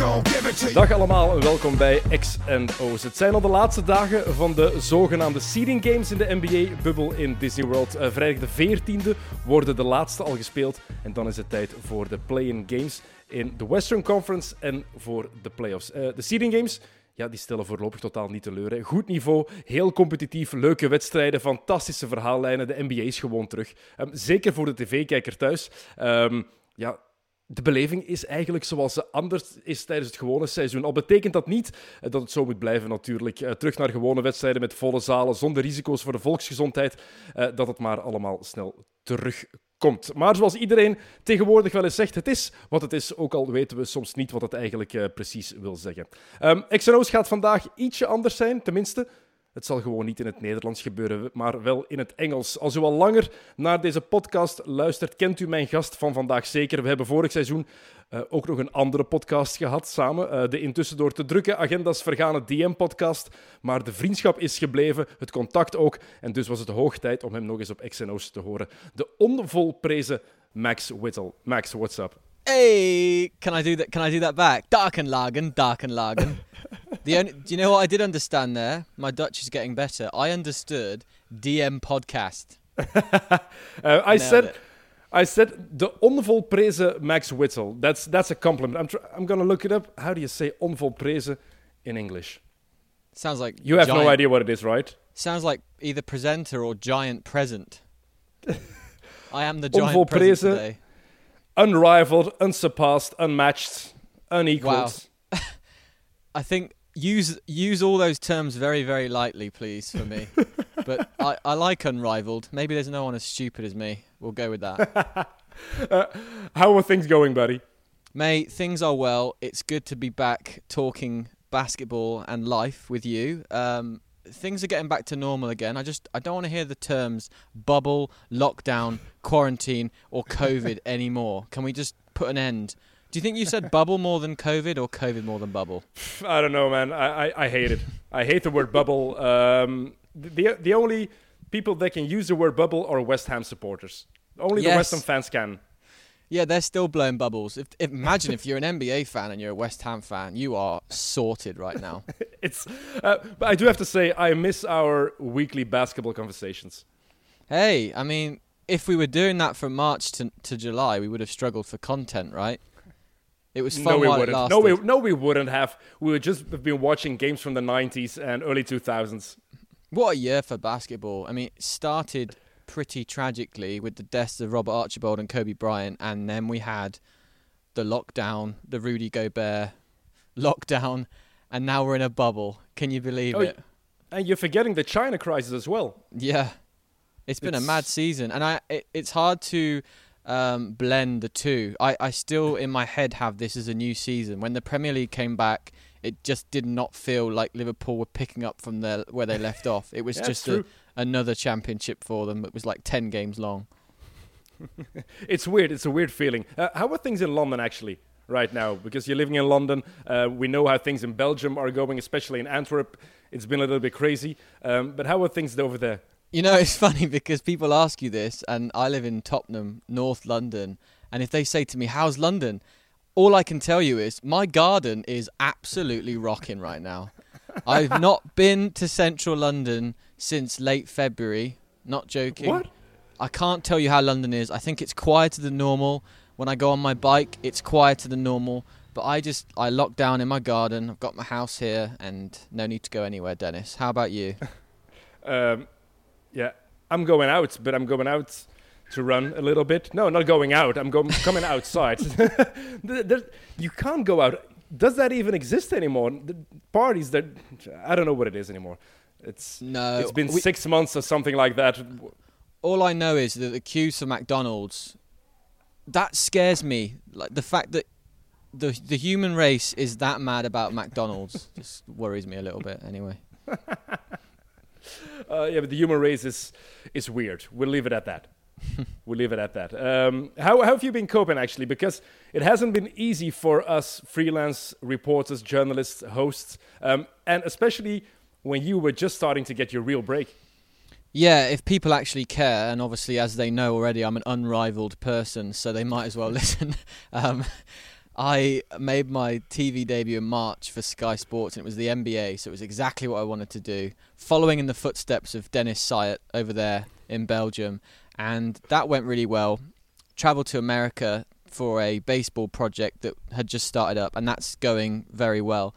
Dag allemaal en welkom bij X&O's. Het zijn al de laatste dagen van de zogenaamde seeding games in de NBA-bubbel in Disney World. Eh, vrijdag de 14e worden de laatste al gespeeld en dan is het tijd voor de play-in games in de Western Conference en voor de playoffs. Eh, de seeding games ja, die stellen voorlopig totaal niet teleur. Goed niveau, heel competitief, leuke wedstrijden, fantastische verhaallijnen. De NBA is gewoon terug. Ehm, zeker voor de tv-kijker thuis. Ehm, ja, de beleving is eigenlijk zoals ze anders is tijdens het gewone seizoen. Al betekent dat niet eh, dat het zo moet blijven natuurlijk. Eh, terug naar gewone wedstrijden met volle zalen, zonder risico's voor de volksgezondheid. eh, dat het maar allemaal snel terugkomt. Maar zoals iedereen tegenwoordig wel eens zegt, het is wat het is. Ook al weten we soms niet wat het eigenlijk precies wil zeggen. Ehm XNO's gaat vandaag ietsje anders zijn, tenminste. Het zal gewoon niet in het Nederlands gebeuren, maar wel in het Engels. Als u al langer naar deze podcast luistert, kent u mijn gast van vandaag zeker. We hebben vorig seizoen eh, ook nog een andere podcast gehad samen. eh, de intussen door te drukke agendas vergane DM-podcast. Maar de vriendschap is gebleven, het contact ook. En dus was het hoog tijd om hem nog eens op XNO's te horen. De onvolprezen Max Whittle. Max, what's up? Hey, can I do that? Can I do that back? Darkenlagen, Darkenlagen. the only, do you know what I did understand there? My Dutch is getting better. I understood DM podcast. Uh, I Nailed said, it. I said the onvolprezen Max Whittle. That's that's a compliment. I'm tr- I'm gonna look it up. How do you say onvolprezen in English? Sounds like You have no idea what it is, right? Sounds like either presenter or giant present. I am the giant present today. Unrivaled, unsurpassed, unmatched, unequaled. Wow. I think use use all those terms very very lightly, please, for me. but I, I like unrivaled. Maybe there's no one as stupid as me. We'll go with that. Uh, how are things going, buddy? Mate, things are well. It's good to be back talking basketball and life with you. Um, things are getting back to normal again. I just I don't want to hear the terms bubble, lockdown, quarantine, or COVID anymore. Can we just put an end? Do you think you said bubble more than COVID or COVID more than bubble? I don't know, man. I, I, I hate it. I hate the word bubble. Um, the the only people that can use the word bubble are West Ham supporters. Only the Yes. West Ham fans can. Yeah, they're still blowing bubbles. If, if imagine if you're an NBA fan and you're a West Ham fan, you are sorted right now. It's. Uh, but I do have to say, I miss our weekly basketball conversations. Hey, I mean, if we were doing that from March to, to July, we would have struggled for content, right? It was fun no, we while wouldn't. No, we, no, we wouldn't have. We would just have been watching games from the 90s and early 2000s. What a year for basketball. I mean, it started pretty tragically with the deaths of Robert Archibald and Kobe Bryant, and then we had the lockdown, the Rudy Gobert lockdown, and now we're in a bubble. Can you believe Oh, it? And you're forgetting the China crisis as well. Yeah, it's been a mad season, and I it, it's hard to um, blend the two. I, I still in my head have this as a new season. When the Premier League came back, it just did not feel like Liverpool were picking up from their where they left off. It was Yeah, just a, another championship for them. It was like ten games long. It's weird. It's a weird feeling. Uh, how are things in London actually right now? Because you're living in London. Uh, we know how things in Belgium are going, especially in Antwerp. It's been a little bit crazy. Um, but how are things over there? You know, it's funny because people ask you this, and I live in Tottenham, North London, and if they say to me, "How's London?" all I can tell you is my garden is absolutely rocking right now. I've not been to central London since late February. Not joking. What? I can't tell you how London is. I think it's quieter than normal. When I go on my bike, it's quieter than normal. But I just I lock down in my garden. I've got my house here, and no need to go anywhere. Dennis, how about you? Um, yeah, I'm going out, but I'm going out to run a little bit. No, not going out. I'm going coming outside. There- there- you can't go out. Does that even exist anymore? The parties that I don't know what it is anymore. It's No, it's been we- six months or something like that. all I know is that the queues for McDonald's that scares me. Like the fact that the the human race is that mad about McDonald's just worries me a little bit. Anyway, Uh, yeah, but the human race is is weird. We'll leave it at that. we'll leave it at that. Um, how, how have you been coping actually? Because it hasn't been easy for us freelance reporters, journalists, hosts, um, and especially when you were just starting to get your real break. Yeah, if people actually care, and obviously, as they know already, I'm an unrivaled person, so they might as well listen. um, I made my TV debut in March for Sky Sports, and it was the NBA, so it was exactly what I wanted to do, following in the footsteps of Dennis Sayet over there in Belgium, and that went really well. Traveled to America for a baseball project that had just started up, and that's going very well.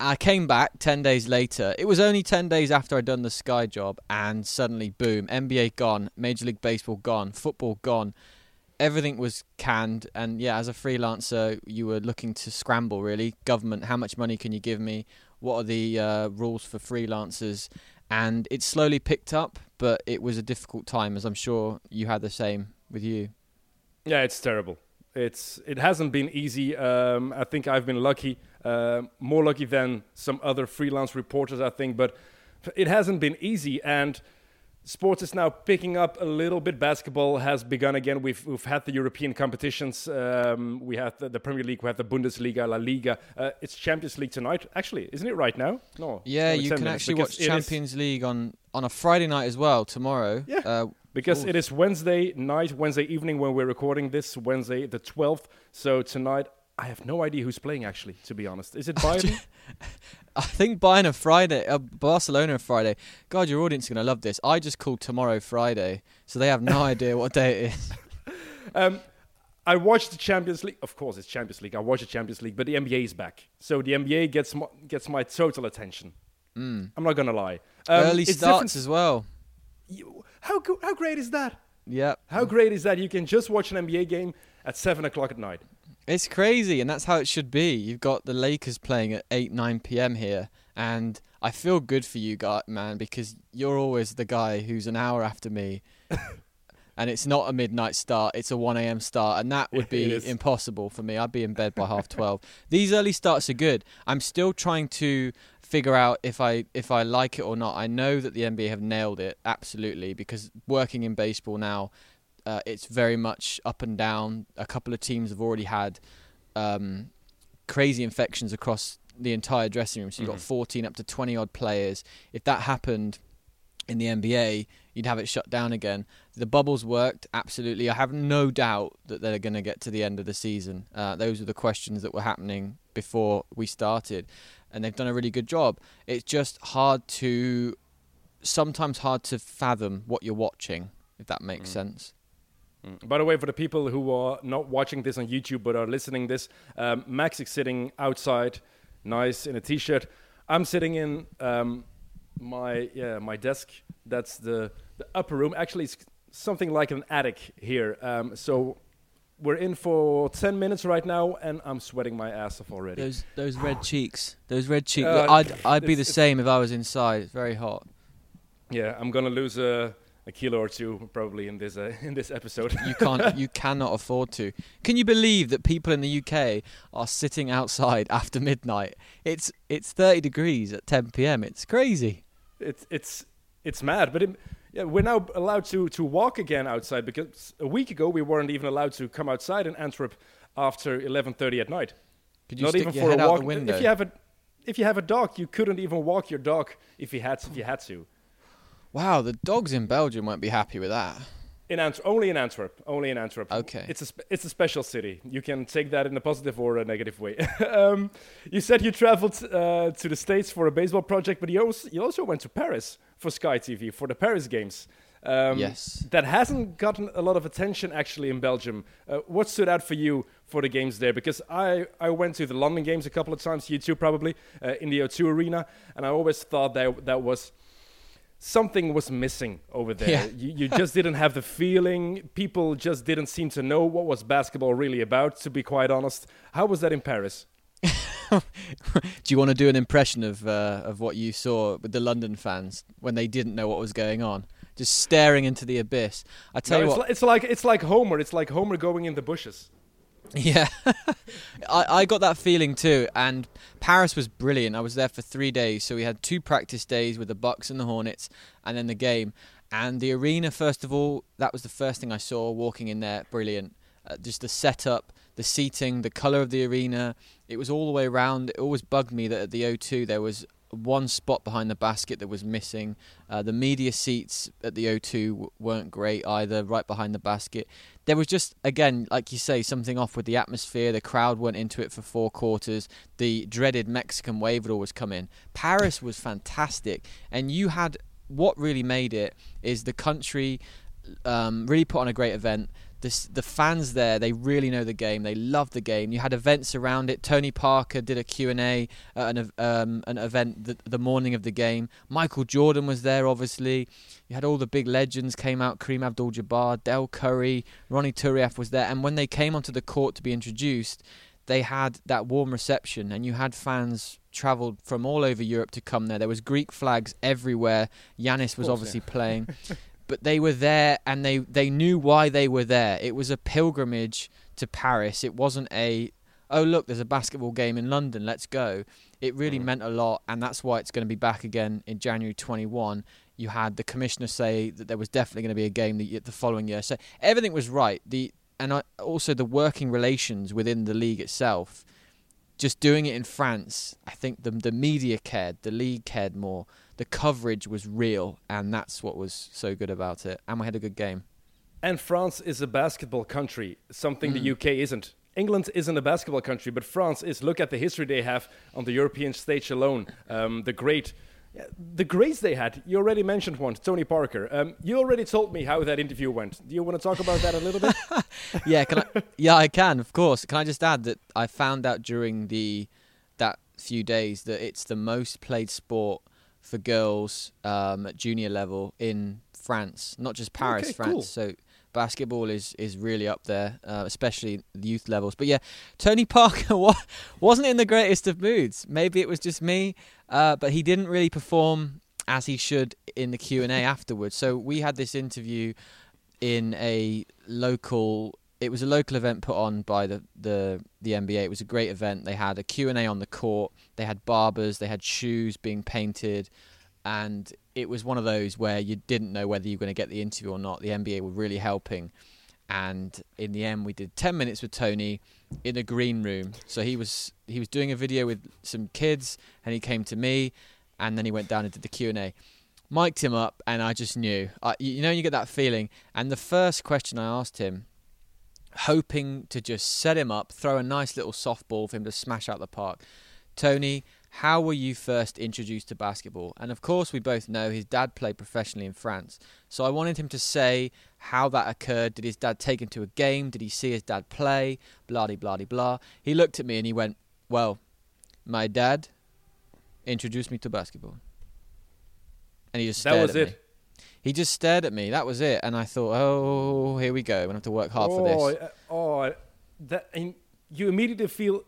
I came back 10 days later. It was only 10 days after I'd done the Sky job, and suddenly, boom, NBA gone, Major League Baseball gone, football gone. Everything was canned, and yeah, as a freelancer, you were looking to scramble really. Government, how much money can you give me? What are the uh, rules for freelancers? And it slowly picked up, but it was a difficult time, as I'm sure you had the same with you. Yeah, it's terrible. It's it hasn't been easy. Um, I think I've been lucky uh, more lucky than some other freelance reporters, I think. But it hasn't been easy, and sports is now picking up a little bit. Basketball has begun again. We've we've had the European competitions. Um, we have the, the, Premier League. We have the Bundesliga, La Liga. Uh, it's Champions League tonight. Actually, isn't it right now? No. Yeah, you can actually watch Champions League on on a Friday night as well tomorrow. Yeah. Uh, because it is Wednesday night, Wednesday evening when we're recording this, Wednesday the 12th. So tonight I have no idea who's playing. Actually, to be honest, is it Bayern? I think Bayern are Friday, uh, Barcelona are Friday. God, your audience is gonna love this. I just called tomorrow Friday, so they have no idea what day it is. Um, I watched the Champions League. Of course, it's Champions League. I watched the Champions League, but the NBA is back, so the NBA gets my, gets my total attention. Mm. I'm not gonna lie. Um, Early starts as well. You, how how great is that? Yeah. How great is that? You can just watch an NBA game at seven o'clock at night. It's crazy, and that's how it should be. You've got the Lakers playing at 8, 9 p.m. here, and I feel good for you, guy, man, because you're always the guy who's an hour after me. and it's not a midnight start, it's a 1 a.m. start, and that would be impossible for me. I'd be in bed by half 12. These early starts are good. I'm still trying to figure out if I if I like it or not. I know that the NBA have nailed it absolutely because working in baseball now, uh, it's very much up and down. A couple of teams have already had um, crazy infections across the entire dressing room. So you've mm-hmm. got 14 up to 20 odd players. If that happened in the NBA, you'd have it shut down again. The bubbles worked absolutely. I have no doubt that they're going to get to the end of the season. Uh, those are the questions that were happening before we started, and they've done a really good job. It's just hard to sometimes hard to fathom what you're watching, if that makes mm. sense. Mm. By the way, for the people who are not watching this on YouTube but are listening this, um, Max is sitting outside, nice in a t-shirt. I'm sitting in um, my yeah my desk. That's the the upper room. Actually, it's something like an attic here. Um, so we're in for 10 minutes right now and i'm sweating my ass off already those those red cheeks those red cheeks uh, i'd i'd be the same if i was inside it's very hot yeah i'm gonna lose a a kilo or two probably in this uh, in this episode. you can't you cannot afford to. Can you believe that people in the UK are sitting outside after midnight? It's it's 30 degrees at 10 p.m. It's crazy. It's it's it's mad, but it, yeah, we're now allowed to to walk again outside because a week ago we weren't even allowed to come outside in Antwerp after 11:30 at night. Could you Not even for a walk. If you have a if you have a dog, you couldn't even walk your dog if you had if you had to. Wow, the dogs in Belgium won't be happy with that. In Ant- only in Antwerp. Only in Antwerp. Okay. It's a it's a special city. You can take that in a positive or a negative way. um, you said you traveled uh, to the states for a baseball project, but you also you also went to Paris for Sky TV for the Paris games. Um, yes. That hasn't gotten a lot of attention actually in Belgium. Uh, what stood out for you for the games there? Because I, I went to the London games a couple of times, you too probably, uh, in the O2 Arena, and I always thought that that was something was missing over there. Yeah. You, you just didn't have the feeling. People just didn't seem to know what was basketball really about, to be quite honest. How was that in Paris? do you want to do an impression of uh, of what you saw with the London fans when they didn't know what was going on, just staring into the abyss? I tell no, you it's what, li- it's like it's like Homer. It's like Homer going in the bushes. Yeah, I, I got that feeling too. And Paris was brilliant. I was there for three days, so we had two practice days with the Bucks and the Hornets, and then the game. And the arena, first of all, that was the first thing I saw walking in there. Brilliant. Uh, just the setup, the seating, the colour of the arena. It was all the way around. It always bugged me that at the O2 there was one spot behind the basket that was missing. Uh, the media seats at the O2 w- weren't great either, right behind the basket. There was just, again, like you say, something off with the atmosphere. The crowd went into it for four quarters. The dreaded Mexican wave had always come in. Paris was fantastic. And you had what really made it is the country um, really put on a great event the the fans there they really know the game they love the game. You had events around it. Tony Parker did a Q&A at an, um, an event the, the morning of the game. Michael Jordan was there obviously. You had all the big legends came out Kareem Abdul-Jabbar Del Curry Ronny Turiaf was there. And when they came onto the court to be introduced they had that warm reception. And you had fans travelled from all over Europe to come there. There was Greek flags everywhere. Giannis was obviously playing but they were there and they, they knew why they were there. It was a pilgrimage to Paris. It wasn't a, oh, look, there's a basketball game in London, let's go. It really mm. meant a lot, and that's why it's going to be back again in January 21. You had the commissioner say that there was definitely going to be a game the, the following year. So everything was right. The And I, also the working relations within the league itself. Just doing it in France, I think the the media cared, the league cared more the coverage was real, and that's what was so good about it. And we had a good game. And France is a basketball country, something mm. the UK isn't. England isn't a basketball country, but France is. Look at the history they have on the European stage alone. Um, the great, the greats they had. You already mentioned one, Tony Parker. Um, you already told me how that interview went. Do you want to talk about that a little bit? yeah, can I, yeah, I can. Of course. Can I just add that I found out during the that few days that it's the most played sport for girls um, at junior level in France, not just Paris, okay, France. Cool. So basketball is is really up there, uh, especially the youth levels. But yeah, Tony Parker wasn't in the greatest of moods. Maybe it was just me, uh, but he didn't really perform as he should in the Q and A afterwards. So we had this interview in a local it was a local event put on by the, the, the NBA. It was a great event. They had a Q&A on the court. They had barbers. They had shoes being painted. And it was one of those where you didn't know whether you were going to get the interview or not. The NBA were really helping. And in the end, we did 10 minutes with Tony in a green room. So he was he was doing a video with some kids, and he came to me, and then he went down and did the Q&A mic'd him up, and I just knew. I, you know, you get that feeling. And the first question I asked him hoping to just set him up, throw a nice little softball for him to smash out the park. Tony, how were you first introduced to basketball? And of course, we both know his dad played professionally in France. So I wanted him to say how that occurred. Did his dad take him to a game? Did he see his dad play? Blah, blah, blah, blah. He looked at me and he went, Well, my dad introduced me to basketball. And he just stared that was at it. me. He just stared at me. That was it. And I thought, oh, here we go. I'm going to have to work hard oh, for this. Uh, oh, that and you immediately feel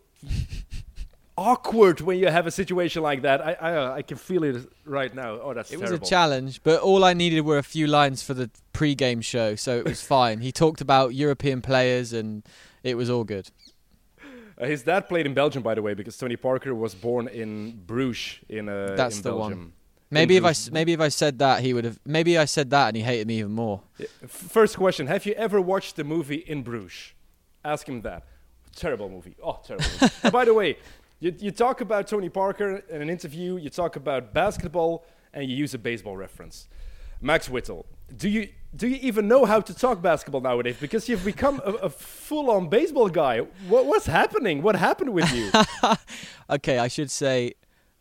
awkward when you have a situation like that. I I, I can feel it right now. Oh, that's it terrible. was a challenge, but all I needed were a few lines for the pre-game show, so it was fine. he talked about European players, and it was all good. Uh, his dad played in Belgium, by the way, because Tony Parker was born in Bruges in uh, That's in the Belgium. one. Maybe if I maybe if I said that he would have maybe I said that and he hated me even more. First question: Have you ever watched the movie In Bruges? Ask him that. Terrible movie. Oh, terrible. and by the way, you, you talk about Tony Parker in an interview. You talk about basketball, and you use a baseball reference. Max Whittle, do you do you even know how to talk basketball nowadays? Because you've become a, a full-on baseball guy. What, what's happening? What happened with you? okay, I should say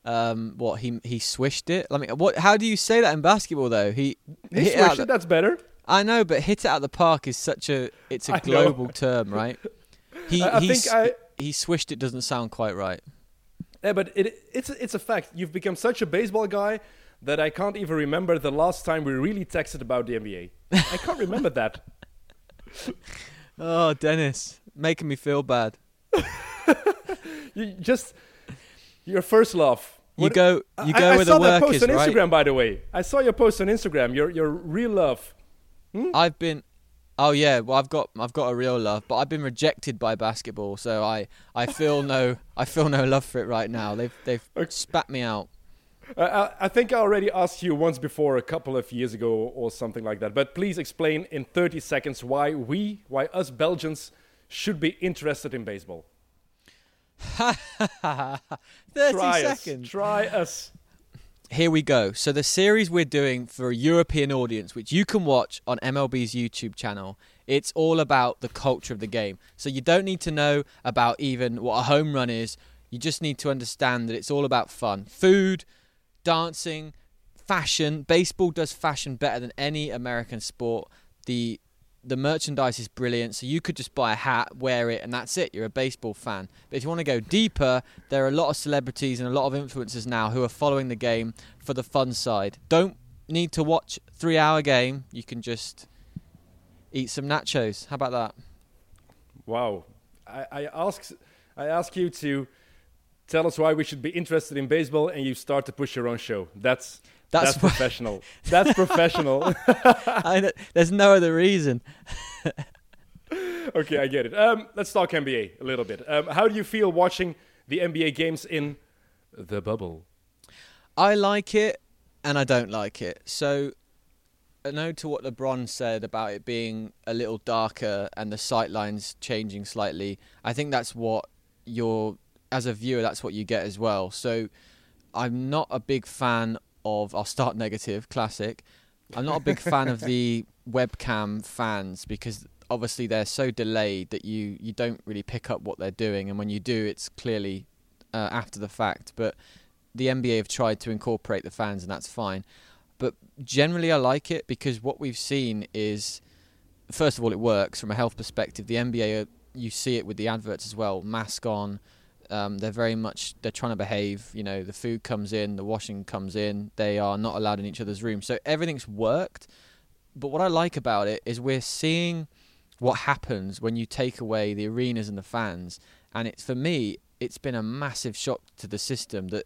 um, what he he swished it. I mean, what? How do you say that in basketball though? He, he hit swished it. That's better. I know, but hit it out the park is such a it's a global term, right? He I, I think I, he swished it doesn't sound quite right. Yeah, but it it's it's a fact. You've become such a baseball guy that I can't even remember the last time we really texted about the NBA. I can't remember that. Oh, Dennis, making me feel bad. you just your first love. You what, go. You go I, where the work is. I saw that post on right? Instagram, by the way. I saw your post on Instagram. Your your real love. Hmm? I've been. Oh yeah, well I've got I've got a real love, but I've been rejected by basketball, so I, I feel no I feel no love for it right now. They've they've spat me out. Uh, I think I already asked you once before, a couple of years ago or something like that. But please explain in 30 seconds why we, why us Belgians, should be interested in baseball. 30 Try seconds. Us. Try us. Here we go. So the series we're doing for a European audience, which you can watch on MLB's YouTube channel, it's all about the culture of the game. So you don't need to know about even what a home run is. You just need to understand that it's all about fun, food, dancing, fashion. Baseball does fashion better than any American sport. The the merchandise is brilliant, so you could just buy a hat, wear it, and that's it. You're a baseball fan. But if you want to go deeper, there are a lot of celebrities and a lot of influencers now who are following the game for the fun side. Don't need to watch three hour game. You can just eat some nachos. How about that? Wow. I, I ask I ask you to tell us why we should be interested in baseball, and you start to push your own show. That's that's, that's professional. that's professional. I, there's no other reason. okay, I get it. Um, let's talk NBA a little bit. Um, how do you feel watching the NBA games in the bubble? I like it, and I don't like it. So, a note to what LeBron said about it being a little darker and the sight lines changing slightly. I think that's what you're, as a viewer, that's what you get as well. So, I'm not a big fan of I'll start negative, classic. I'm not a big fan of the webcam fans because obviously they're so delayed that you you don't really pick up what they're doing, and when you do, it's clearly uh, after the fact. But the NBA have tried to incorporate the fans, and that's fine. But generally, I like it because what we've seen is, first of all, it works from a health perspective. The NBA, you see it with the adverts as well, mask on um, they're very much they're trying to behave. You know, the food comes in, the washing comes in. They are not allowed in each other's rooms, so everything's worked. But what I like about it is we're seeing what happens when you take away the arenas and the fans, and it's for me, it's been a massive shock to the system that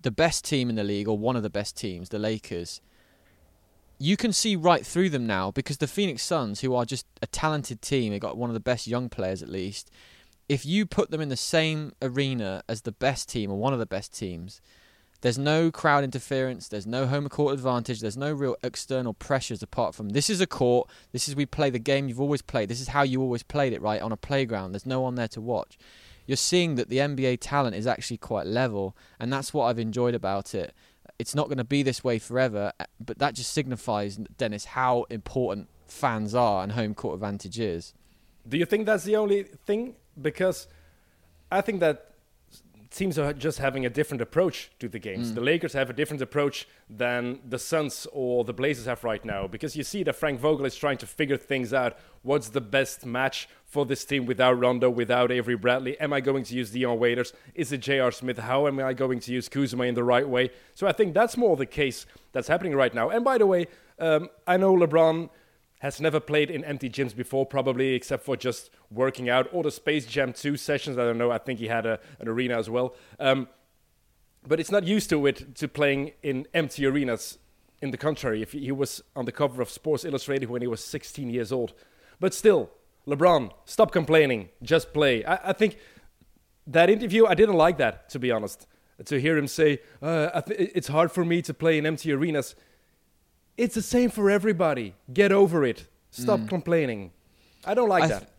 the best team in the league, or one of the best teams, the Lakers, you can see right through them now because the Phoenix Suns, who are just a talented team, they got one of the best young players at least if you put them in the same arena as the best team or one of the best teams, there's no crowd interference, there's no home court advantage, there's no real external pressures apart from this is a court, this is we play the game you've always played, this is how you always played it, right? On a playground, there's no one there to watch. You're seeing that the NBA talent is actually quite level, and that's what I've enjoyed about it. It's not going to be this way forever, eh, but that just signifies, Dennis, how important fans are and home court advantage is. Do you think that's the only thing because I think that teams are just having a different approach to the games. Mm. The Lakers have a different approach than the Suns or the Blazers have right now because you see that Frank Vogel is trying to figure things out. What's the best match for this team without Rondo, without Avery Bradley? Am I going to use Dion Waiters? Is it J.R. Smith? How am I going to use Kuzma in the right way? So I think that's more the case that's happening right now. And by the way, um, I know LeBron has never played in empty gyms before, probably except for just working out or the Space Jam 2 sessions. I don't know. I think he had a, an arena as well. Um, but it's not used to it to playing in empty arenas. In the contrary, if he was on the cover of Sports Illustrated when he was 16 years old. But still, LeBron, stop complaining. Just play. I, I think that interview, I didn't like that, to be honest. To hear him say, uh, th- it's hard for me to play in empty arenas it's the same for everybody. Get over it. Stop mm. complaining. I don't like I th- that.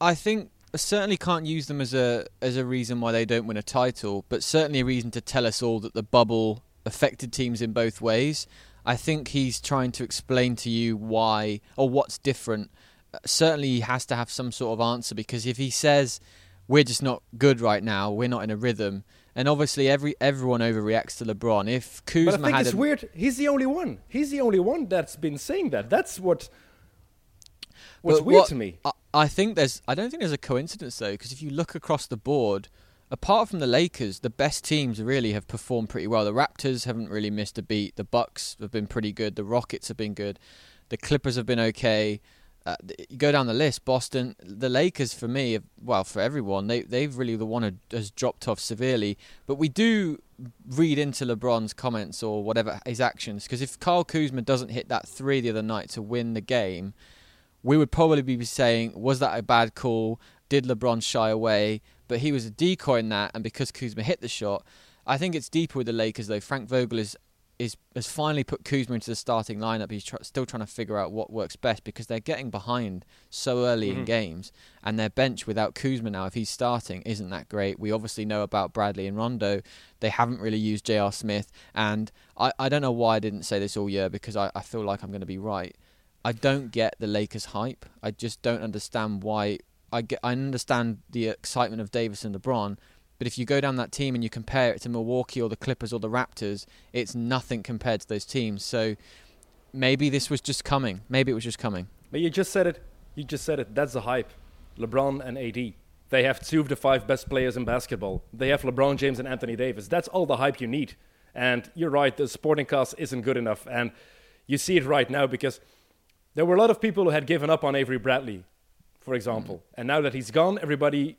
I think I certainly can't use them as a as a reason why they don't win a title, but certainly a reason to tell us all that the bubble affected teams in both ways. I think he's trying to explain to you why or what's different. Uh, certainly, he has to have some sort of answer because if he says we're just not good right now, we're not in a rhythm, and obviously, every everyone overreacts to LeBron. If Kuzma but I think had it's a, weird. He's the only one. He's the only one that's been saying that. That's what. What's weird what, to me. I, I think there's. I don't think there's a coincidence though, because if you look across the board, apart from the Lakers, the best teams really have performed pretty well. The Raptors haven't really missed a beat. The Bucks have been pretty good. The Rockets have been good. The Clippers have been okay. Uh, you go down the list, Boston, the Lakers for me, well, for everyone, they they've really the one who has dropped off severely. But we do read into LeBron's comments or whatever his actions because if Kyle Kuzma doesn't hit that three the other night to win the game, we would probably be saying, was that a bad call? Did LeBron shy away? But he was a decoy in that, and because Kuzma hit the shot, I think it's deeper with the Lakers though. Frank Vogel is is has finally put Kuzma into the starting lineup. He's tr- still trying to figure out what works best because they're getting behind so early Mm-hmm. in games, and their bench without Kuzma now, if he's starting, isn't that great. We obviously know about Bradley and Rondo. They haven't really used J.R. Smith, and I, I don't know why I didn't say this all year because I, I feel like I'm going to be right. I don't get the Lakers hype. I just don't understand why. I get. I understand the excitement of Davis and LeBron, but if you go down that team and you compare it to Milwaukee or the Clippers or the Raptors, it's nothing compared to those teams. So maybe this was just coming. Maybe it was just coming. But you just said it. You just said it. That's the hype. LeBron and AD. They have two of the five best players in basketball. They have LeBron James and Anthony Davis. That's all the hype you need. And you're right, the sporting cast isn't good enough. And you see it right now because there were a lot of people who had given up on Avery Bradley, for example. Mm. And now that he's gone, everybody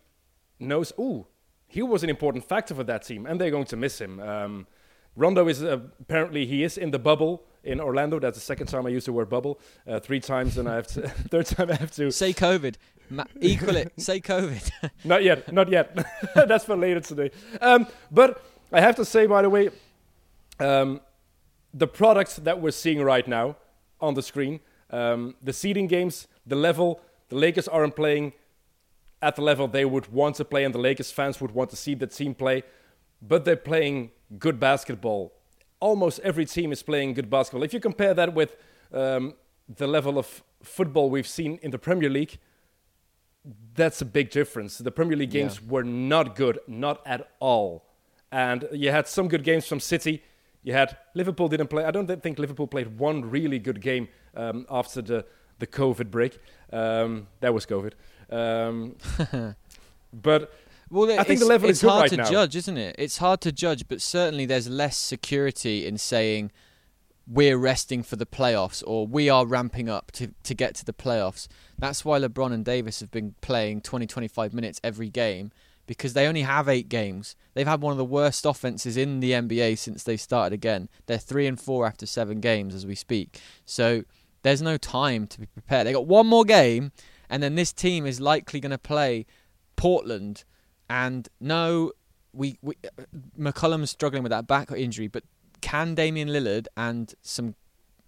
knows, ooh, he was an important factor for that team, and they're going to miss him. Um, Rondo is uh, apparently he is in the bubble in Orlando. That's the second time I used the word bubble. Uh, three times, and I have to third time I have to. Say COVID. Ma- equal it. Say COVID. Not yet, not yet. That's for later today. Um, but I have to say, by the way, um, the products that we're seeing right now on the screen, um, the seeding games, the level, the Lakers aren't playing at the level they would want to play, and the Lakers fans would want to see the team play, but they're playing good basketball. Almost every team is playing good basketball. If you compare that with um, the level of football we've seen in the Premier League, that's a big difference. The Premier League games Yeah. were not good, not at all. And you had some good games from City. You had Liverpool didn't play. I don't think Liverpool played one really good game um, after the the COVID break. Um, that was COVID. Um, but Well, I think the level is good hard to judge, isn't it? It's hard to judge, but certainly there's less security in saying we're resting for the playoffs or we are ramping up to, to get to the playoffs. That's why LeBron and Davis have been playing 20, 25 minutes every game because they only have eight games. They've had one of the worst offenses in the NBA since they started again. They're three and four after seven games as we speak. So there's no time to be prepared. They got one more game, and then this team is likely going to play Portland. And no, we, we uh, McCollum's struggling with that back injury, but can Damian Lillard and some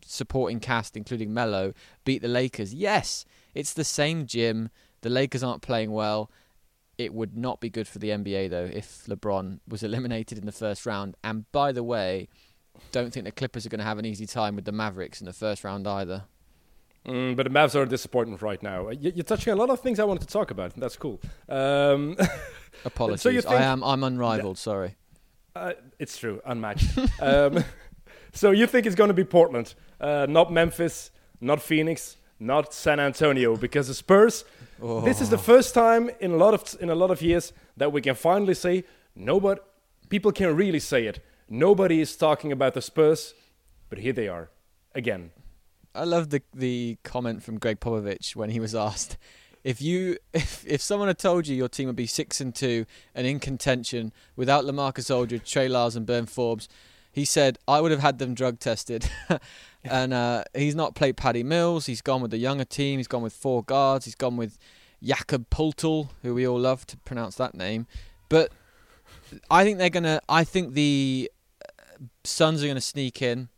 supporting cast, including Melo, beat the Lakers? Yes, it's the same gym. The Lakers aren't playing well. It would not be good for the NBA though if LeBron was eliminated in the first round. And by the way, don't think the Clippers are going to have an easy time with the Mavericks in the first round either. Mm, but the Mavs are a disappointment right now. You- You're touching a lot of things I wanted to talk about. That's cool. Um, Apologies, you I am I'm unrivaled. Sorry. Uh, it's true, unmatched. um, so you think it's going to be Portland, uh, not Memphis, not Phoenix, not San Antonio, because the Spurs. This is the first time in a lot of in a lot of years that we can finally say nobody. People can really say it. Nobody is talking about the Spurs, but here they are again. I love the the comment from Gregg Popovich when he was asked if you if if someone had told you your team would be six and two and in contention without Lamarcus Aldridge, Trey Lyles, and Bryn Forbes, he said I would have had them drug tested. and uh, he's not played Patty Mills. He's gone with the younger team. He's gone with four guards. He's gone with Jakob Poeltl, who we all love to pronounce that name. But I think they're gonna. I think the uh, Suns are gonna sneak in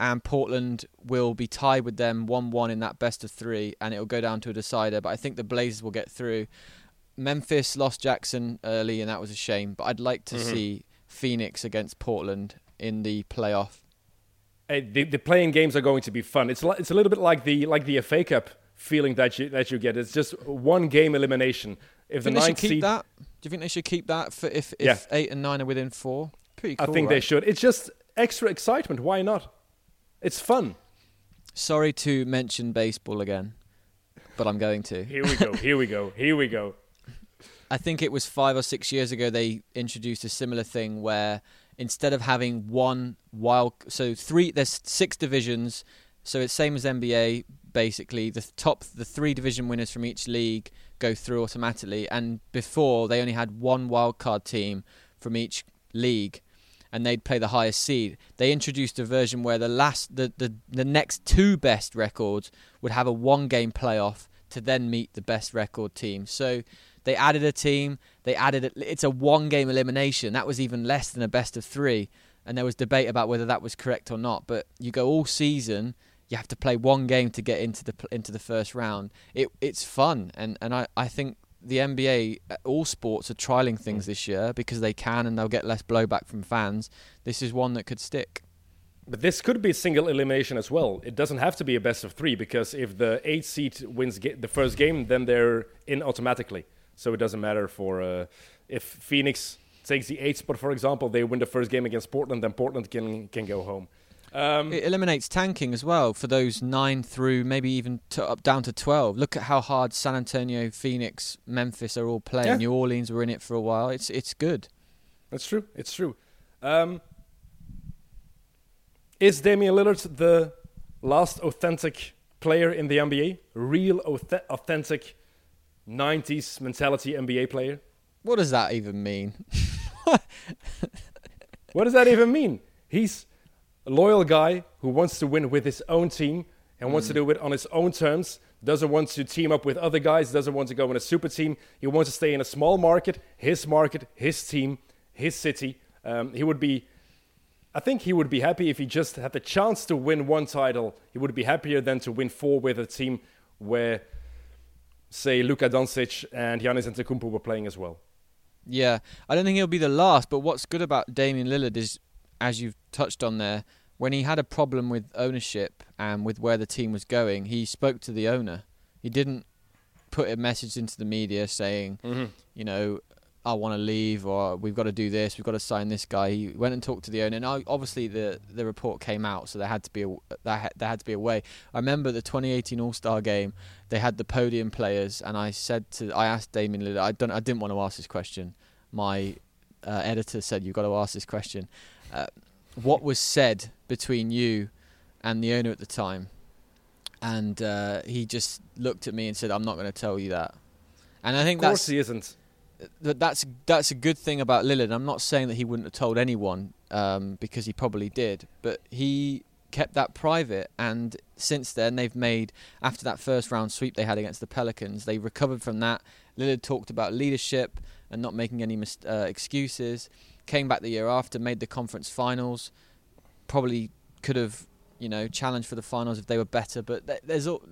and Portland will be tied with them 1 1 in that best of three, and it'll go down to a decider. But I think the Blazers will get through. Memphis lost Jackson early, and that was a shame. But I'd like to see Phoenix against Portland in the playoff. Uh, the, the play-in games are going to be fun. It's li- it's a little bit like the like the FA Cup feeling that you that you get. It's just one game elimination. If Do the you think they should ninth keep seed, that? Do you think they should keep that for if, if Yeah. eight and nine are within four? Pretty I cool. think they should. It's just extra excitement. Why not? It's fun. Sorry to mention baseball again, but I'm going to. Here we go. Here we go. Here we go. I think it was five or six years ago they introduced a similar thing where instead of having one wild, so three, there's six divisions, so it's same as NBA basically. The top, the three division winners from each league go through automatically, and before they only had one wild card team from each league, and they'd play the highest seed. They introduced a version where the last, the the, the next two best records would have a one game playoff to then meet the best record team. So they added a team. They added a, it's a one game elimination. That was even less than a best of three, and there was debate about whether that was correct or not. But you go all season. You have to play one game to get into the into the first round. It it's fun, and, and I, I think the NBA, uh, all sports are trialing things this year because they can and they'll get less blowback from fans. This is one that could stick. But this could be a single elimination as well. It doesn't have to be a best of three because if the eight seed wins the first game, then they're in automatically. So it doesn't matter for uh, if Phoenix takes the eight spot, for example, they win the first game against Portland, then Portland can can go home. Um, it eliminates tanking as well for those nine through maybe even to, up down to twelve. Look at how hard San Antonio, Phoenix, Memphis are all playing. Yeah. New Orleans were in it for a while. It's it's good. That's true. It's true. Um, is Damian Lillard the last authentic player in the NBA? Real authentic 90s mentality NBA player? What does that even mean? what does that even mean? He's a loyal guy who wants to win with his own team and wants to hmm. do it on his own terms. Doesn't want to team up with other guys. Doesn't want to go in a super team. He wants to stay in a small market, his market, his team, his city. Um, he would be, I think he would be happy if he just had the chance to win one title. He would be happier than to win four with a team where, say, Luka Doncic and Giannis Antetokounmpo were playing as well. Yeah, I don't think he'll be the last. But what's good about Damian Lillard is as you've touched on there, when he had a problem with ownership and with where the team was going, he spoke to the owner. He didn't put a message into the media saying, mm-hmm. you know, I want to leave or we've got to do this, we've got to sign this guy. He went and talked to the owner, and obviously the the report came out, so there had to be a there had, there had to be a way. I remember the 2018 All Star game. They had the podium players, and I said to I asked Damian Lillard. I don't I didn't want to ask this question. My uh, editor said you've got to ask this question. Uh, what was said between you and the owner at the time, and uh, he just looked at me and said, "I'm not going to tell you that." And I think of course that's he isn't. That's that's a good thing about Lillard. I'm not saying that he wouldn't have told anyone um, because he probably did, but he kept that private. And since then, they've made after that first round sweep they had against the Pelicans, they recovered from that. Lillard talked about leadership and not making any mis- uh, excuses came back the year after, made the conference finals. Probably could have, you know, challenged for the finals if they were better. But there's, all,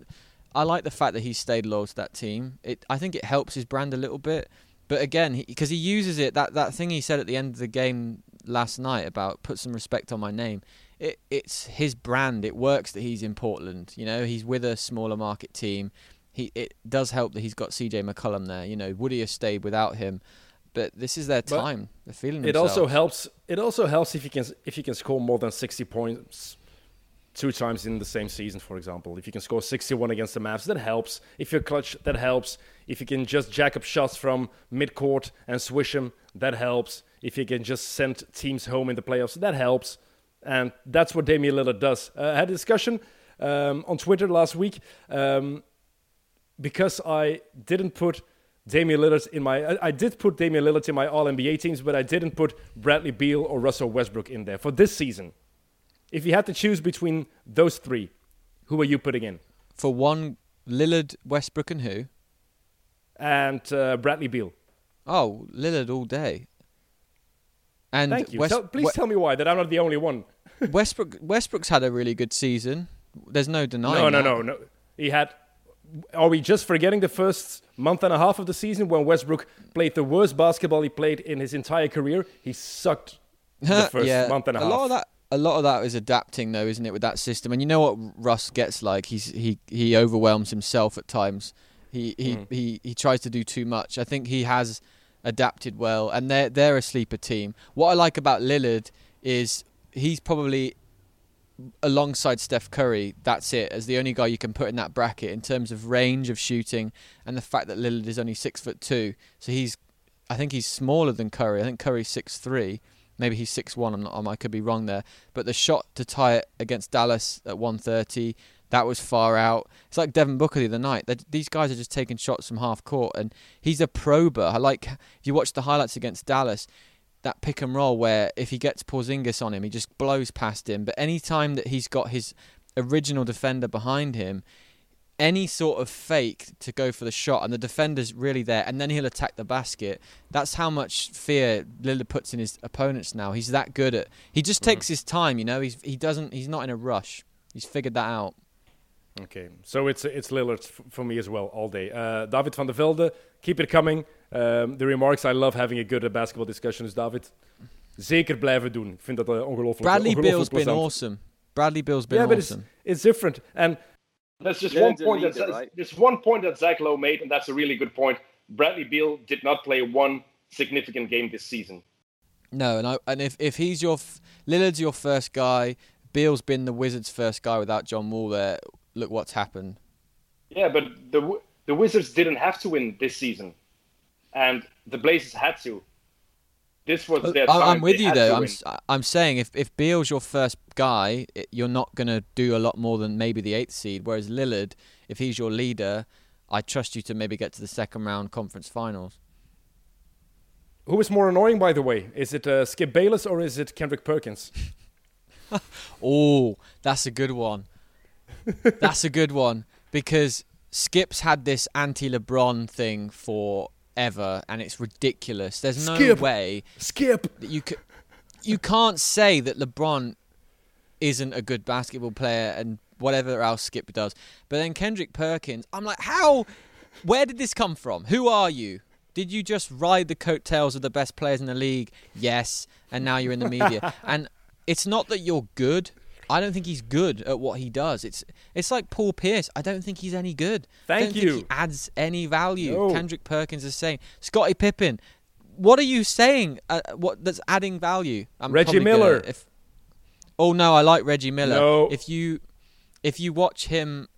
I like the fact that he stayed loyal to that team. It, I think it helps his brand a little bit. But again, because he, he, uses it, that that thing he said at the end of the game last night about put some respect on my name. It, it's his brand. It works that he's in Portland. You know, he's with a smaller market team. He it does help that he's got CJ McCollum there. You know, would he have stayed without him? But this is their time. They're feeling. It themselves. also helps. It also helps if you can if you can score more than sixty points two times in the same season, for example. If you can score 61 against the Mavs, that helps. If you're clutch, that helps. If you can just jack up shots from midcourt and swish them, that helps. If you can just send teams home in the playoffs, that helps. And that's what Damian Lillard does. Uh, I had a discussion um, on Twitter last week um, because I didn't put Damian Lillard in my. I, I, did put Damian Lillard in my All NBA teams, but I didn't put Bradley Beal or Russell Westbrook in there for this season. If you had to choose between those three, who are you putting in? For one, Lillard, Westbrook, and who? And uh, Bradley Beal. Oh, Lillard all day. And Thank you. West- tell, please we- tell me why that I'm not the only one. Westbrook Westbrook's had a really good season. There's no denying. No, no, that. no, no. He had are we just forgetting the first month and a half of the season when Westbrook played the worst basketball he played in his entire career? He sucked the first yeah, month and a, a half. Lot of that, a lot of that is adapting, though, isn't it, with that system? And you know what Russ gets like? He's he he overwhelms himself at times. He he mm. he he tries to do too much. I think he has adapted well, and they're they're a sleeper team. What I like about Lillard is he's probably alongside Steph Curry, that's it, as the only guy you can put in that bracket in terms of range of shooting and the fact that Lillard is only six foot two. So he's, I think he's smaller than Curry. I think Curry's six three. Maybe he's six one. I'm not. I could be wrong there. But the shot to tie it against Dallas at 130, that was far out. It's like Devin Booker the other night. They're, these guys are just taking shots from half court, and he's a prober. I like if you watch the highlights against Dallas that pick and roll where if he gets Porzingis on him, he just blows past him. But any time that he's got his original defender behind him, any sort of fake to go for the shot, and the defender's really there, and then he'll attack the basket. That's how much fear Lillard puts in his opponents now. He's that good at. He just takes his time, you know. He's he doesn't. He's not in a rush. He's figured that out. Okay, so it's it's Lillard for me as well all day. Uh, David van der Velde, keep it coming. Um, the remarks, I love having a good uh, basketball discussion. Dus David, zeker blijven doen. Ik vind dat uh, ongelooflijk Bradley ongelooflijk Bill's been awesome. Bradley Beal's been yeah, but awesome. it's it's different. And that's just one point. leader, that right? there's one point that Zach Lowe made, and that's a really good point. Bradley Beal did not play one significant game this season. No, and I, and if if he's your f- Lillard's your first guy, Beal's been the Wizards' first guy without John Wall there. Look what's happened. Yeah, but the the Wizards didn't have to win this season, and the Blazers had to. This was their time. I, I'm with They you had though. I'm win. s- I'm saying if if Beal's your first guy, it, you're not gonna do a lot more than maybe the eighth seed. Whereas Lillard, if he's your leader, I trust you to maybe get to the second round conference finals. Who is more annoying, by the way? Is it uh, Skip Bayless or is it Kendrick Perkins? Oh, that's a good one. that's a good one because Skip's had this anti-LeBron thing forever, and it's ridiculous. There's no Skip. way Skip. that you could, you can't say that LeBron isn't a good basketball player and whatever else Skip does. But then Kendrick Perkins, I'm like, how? Where did this come from? Who are you? Did you just ride the coattails of the best players in the league? Yes, and now you're in the media. and it's not that you're good. I don't think he's good at what he does. It's it's like Paul Pierce. I don't think he's any good. Thank you. he adds any value. No. Kendrick Perkins is saying Scottie Pippen. What are you saying? Uh, what that's adding value? I'm Reggie Miller. if, oh no, I like Reggie Miller. No. If you if you watch him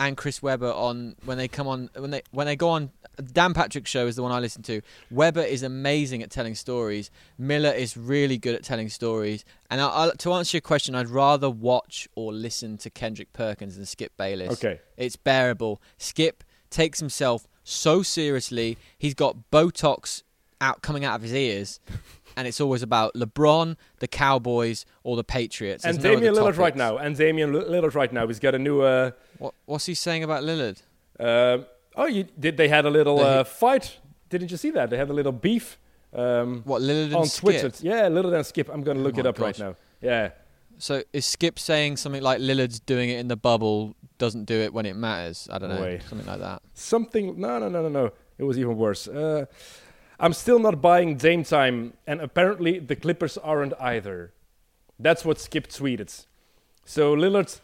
and Chris Webber on when they come on when they when they go on Dan Patrick's show is the one I listen to. Webber is amazing at telling stories. Miller is really good at telling stories. And I, I, to answer your question, I'd rather watch or listen to Kendrick Perkins than Skip Bayless. Okay. It's bearable. Skip takes himself so seriously. He's got Botox out coming out of his ears. And it's always about LeBron, the Cowboys, or the Patriots. And There's no Damian other Lillard right now. And Damian Li- Lillard right now. He's got a new. Uh, What, what's he saying about Lillard? um oh, you did they had a little uh, fight? Didn't you see that? They had a little beef. Um, What Lillard and on Skip? Twitter. Yeah, Lillard and Skip. I'm gonna look Oh it up right now. Yeah. So is Skip saying something like Lillard's doing it in the bubble, doesn't do it when it matters? I don't know, Wait. something like that. Something. No, no, no, no, no. It was even worse. Uh, I'm still not buying Dame time, and apparently the Clippers aren't either. That's what Skip tweeted. So Lillard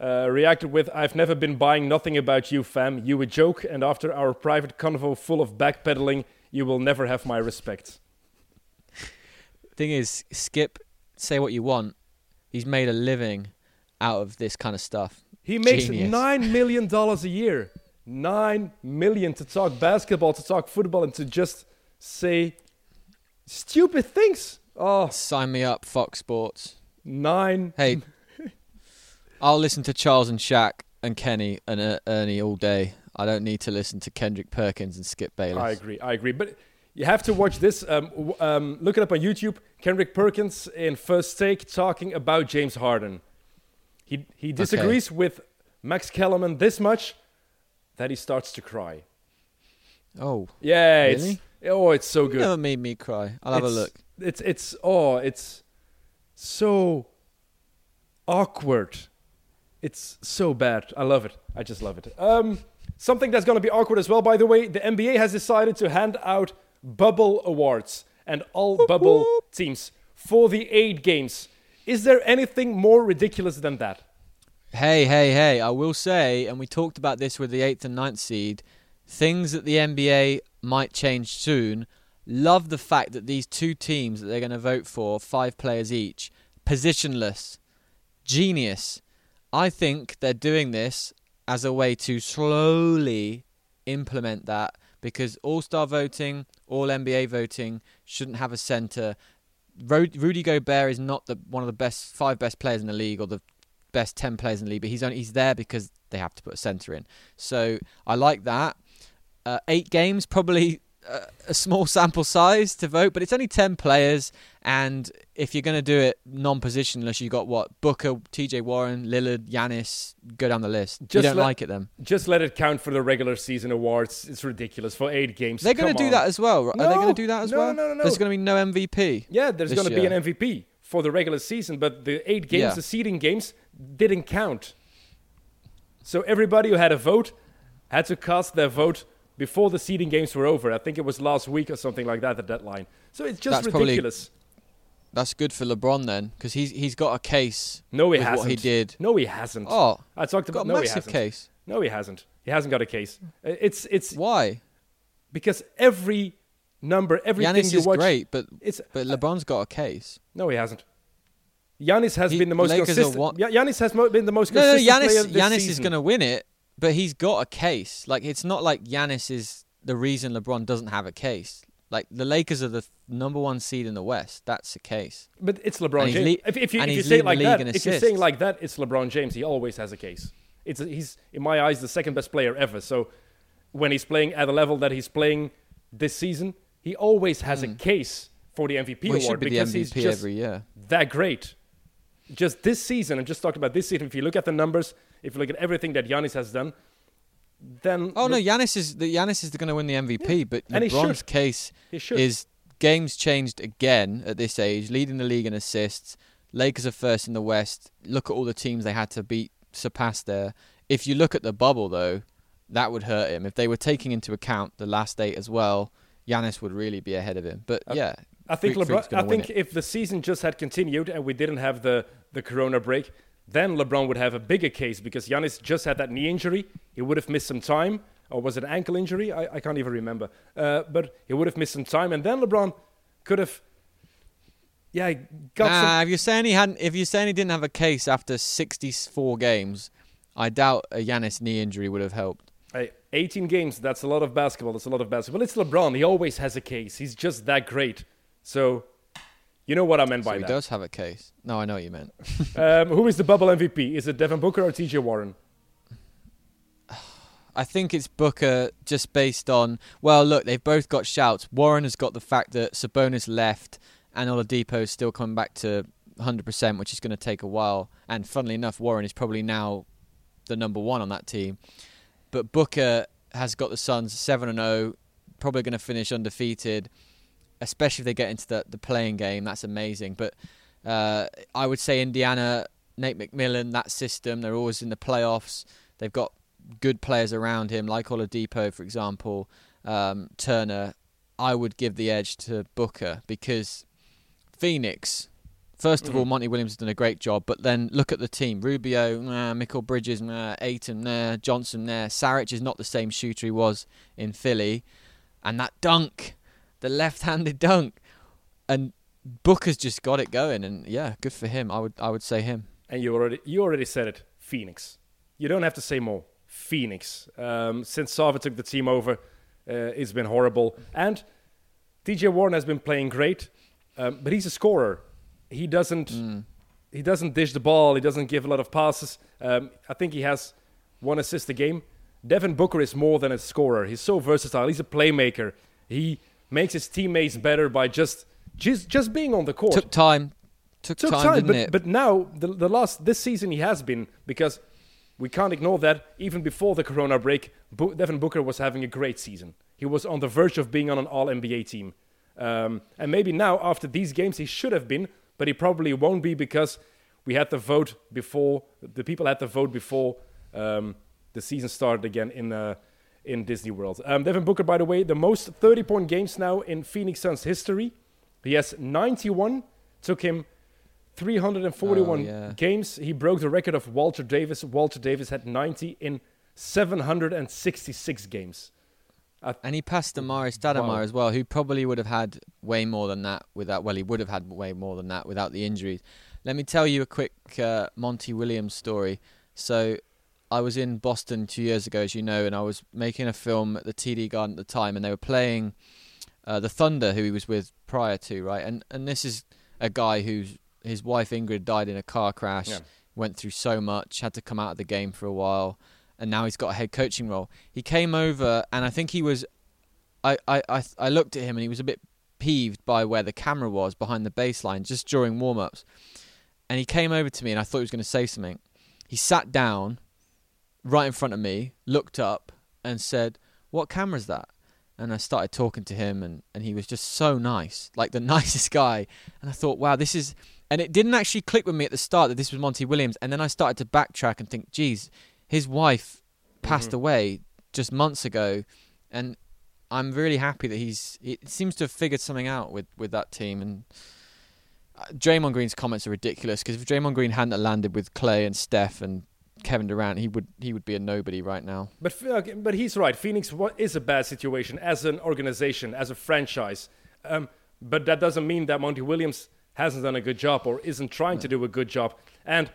uh, reacted with, "I've never been buying nothing about you, fam. You a joke, and after our private convo full of backpedaling, you will never have my respect." Thing is, Skip, say what you want, he's made a living out of this kind of stuff. He makes Genius. nine million dollars a year. Nine million to talk basketball, to talk football, and to just say stupid things. Oh, Sign me up, Fox Sports. nine. Hey, I'll listen to Charles and Shaq and Kenny and uh, Ernie all day. I don't need to listen to Kendrick Perkins and Skip Bayless. I agree. I agree. But you have to watch this. Um, um, look it up on YouTube. Kendrick Perkins in First Take talking about James Harden. He he disagrees with Max Kellerman this much that he starts to cry. Oh, Yeah, Really? it's oh, it's so good. never made me cry. I'll have a It's- look. It's it's oh, it's so awkward. It's so bad. I love it. I just love it. Um, something that's going to be awkward as well, by the way. The NBA has decided to hand out bubble awards and all bubble teams for the eight games. Is there anything more ridiculous than that? Hey, hey, hey, I will say, and we talked about this with the 8th and ninth seed, things that the NBA might change soon. Love the fact that these two teams that they're going to vote for, five players each, positionless. Genius. I think they're doing this as a way to slowly implement that because All Star voting, All NBA voting shouldn't have a center. Rudy Gobert is not the one of the best five best players in the league or the best ten players in the league, but he's only he's there because they have to put a center in. So I like that. Uh, eight games probably a, a small sample size to vote, but it's only ten players, and if you're going to do it non-positionless, you've got what Booker, T.J. Warren, Lillard, Giannis. Go down the list. Just you don't let- like it, then Just let it count for the regular season awards. It's ridiculous for eight games. they're going to do that as well. right? Are they going to do that as no, well? no, no, no. There's going to be no MVP. Yeah, there's going to be an MVP for the regular season, but the eight games, Yeah. the seeding games, didn't count. So everybody who had a vote had to cast their vote before the seeding games were over. I think it was last week or something like that, the deadline. So it's just That's probably- ridiculous. That's good for LeBron then, because he's he's got a case. no, he hasn't. what he did. No, he hasn't. Oh, I talked got about a no, he massive hasn't. case. No, he hasn't. He hasn't got a case. Uh, It's it's Why? because every number, everything Giannis you is watch, great, but it's but LeBron's got a case. no, he hasn't. Giannis has He- been the most Lakers consistent. Yeah, Giannis has mo- been the most No, no, consistent player Giannis Giannis is going to win it, but he's got a case. Like it's not like Giannis is the reason LeBron doesn't have a case. Like the Lakers are the number one seed in the West. That's the case. But it's LeBron James. lea- if, if you, if you say it like that, if you're saying like that, it's LeBron James. He always has a case. It's he's in my eyes the second best player ever. So when he's playing at the level that he's playing this season, he always has a case for the MVP Hmm. Well, award should be because he's just every year. that great. Just this season, I'm just talking about this season. If you look at the numbers, if you look at everything that Giannis has done, then Oh no, Giannis is the Giannis is going to win the MVP, but And LeBron's case is games changed again at this age, leading the league in assists. Lakers are first in the West. Look at all the teams they had to beat, surpass there. If you look at the bubble, though, that would hurt him. If they were taking into account the last eight as well, Giannis would really be ahead of him. But yeah, I think Freak's LeBron. I think if the season just had continued and we didn't have the the Corona break, then LeBron would have a bigger case because Giannis just had that knee injury. He would have missed some time, or was it an ankle injury? I, I can't even remember. Uh, but he would have missed some time, and then LeBron could have. Yeah, got some. If you're saying he hadn't, if you're saying he didn't have a case after 64 games, I doubt a Giannis knee injury would have helped. Hey, 18 games, that's a lot of basketball. That's a lot of basketball. It's LeBron. He always has a case. He's just that great. So, you know what I meant So by he that. He does have a case. No, I know what you meant. Um, who is the bubble MVP? Is it Devin Booker or TJ Warren? I think it's Booker just based on well, look, they've both got shouts. Warren has got the fact that Sabonis left and Oladipo is still coming back to 100%, which is going to take a while. And funnily enough, Warren is probably now the number one on that team. But Booker has got the Suns 7 and 0, probably going to finish undefeated, especially if they get into the, the play-in game. That's amazing. But uh, I would say Indiana, Nate McMillan, that system, they're always in the playoffs. They've got good players around him, like Oladipo, for example, um, Turner. I would give the edge to Booker because Phoenix. First of all, Monty Williams has done a great job, but then look at the team: Rubio, nah, Mikal Bridges, nah, Ayton, nah, Johnson, nah. Saric is not the same shooter he was in Philly, and that dunk, the left-handed dunk, and Booker's just got it going, and yeah, good for him. I would, I would say him. And you already you already said it, Phoenix. You don't have to say more. Phoenix. Um, since Sava took the team over, uh, it's been horrible. And TJ Warren has been playing great, um, but he's a scorer. He doesn't he doesn't dish the ball. He doesn't give a lot of passes. Um, I think he has one assist a game. Devin Booker is more than a scorer. He's so versatile. He's a playmaker. He makes his teammates better by just just just being on the court Took time, took, took time, time, but, it? but now the, the last this season he has been because we can't ignore that even before the Corona break, Bo- Devin Booker was having a great season. He was on the verge of being on an All NBA team, um, and maybe now after these games he should have been, but he probably won't be because we had the vote before the people had the vote before um, the season started again in. Uh, in Disney World. Um, Devin Booker, by the way, the most 30 point games now in Phoenix Suns history. He has 91. Took him 341 Oh, yeah. games. He broke the record of Walter Davis. Walter Davis had 90 in 766 games. And he passed Amar'e Stoudemire Wow. as well, who probably would have had way more than that without. Well, he would have had way more than that without the injuries. Let me tell you a quick uh, Monty Williams story. So, I was in Boston two years ago, as you know, and I was making a film at the TD Garden at the time, and they were playing uh, the Thunder, who he was with prior to, right? And and this is a guy whose his wife Ingrid died in a car crash, Yeah. went through so much, had to come out of the game for a while, and now he's got a head coaching role. He came over, and I think he was I, I, I, I looked at him and he was a bit peeved by where the camera was behind the baseline just during warm ups. And he came over to me and I thought he was going to say something. He sat down right in front of me, looked up, and said, What camera's that? And I started talking to him, and, and he was just so nice, like the nicest guy. And I thought, wow, this is. And it didn't actually click with me at the start that this was Monty Williams. And then I started to backtrack and think, geez, his wife passed Mhm. away just months ago. And I'm really happy that he's. It seems to have figured something out with, with that team. And uh, Draymond Green's comments are ridiculous because if Draymond Green hadn't landed with Klay and Steph and Kevin Durant, he would he would be a nobody right now. But but he's right. Phoenix is a bad situation as an organization, as a franchise. Um, but that doesn't mean that Monty Williams hasn't done a good job or isn't trying to do a good job. And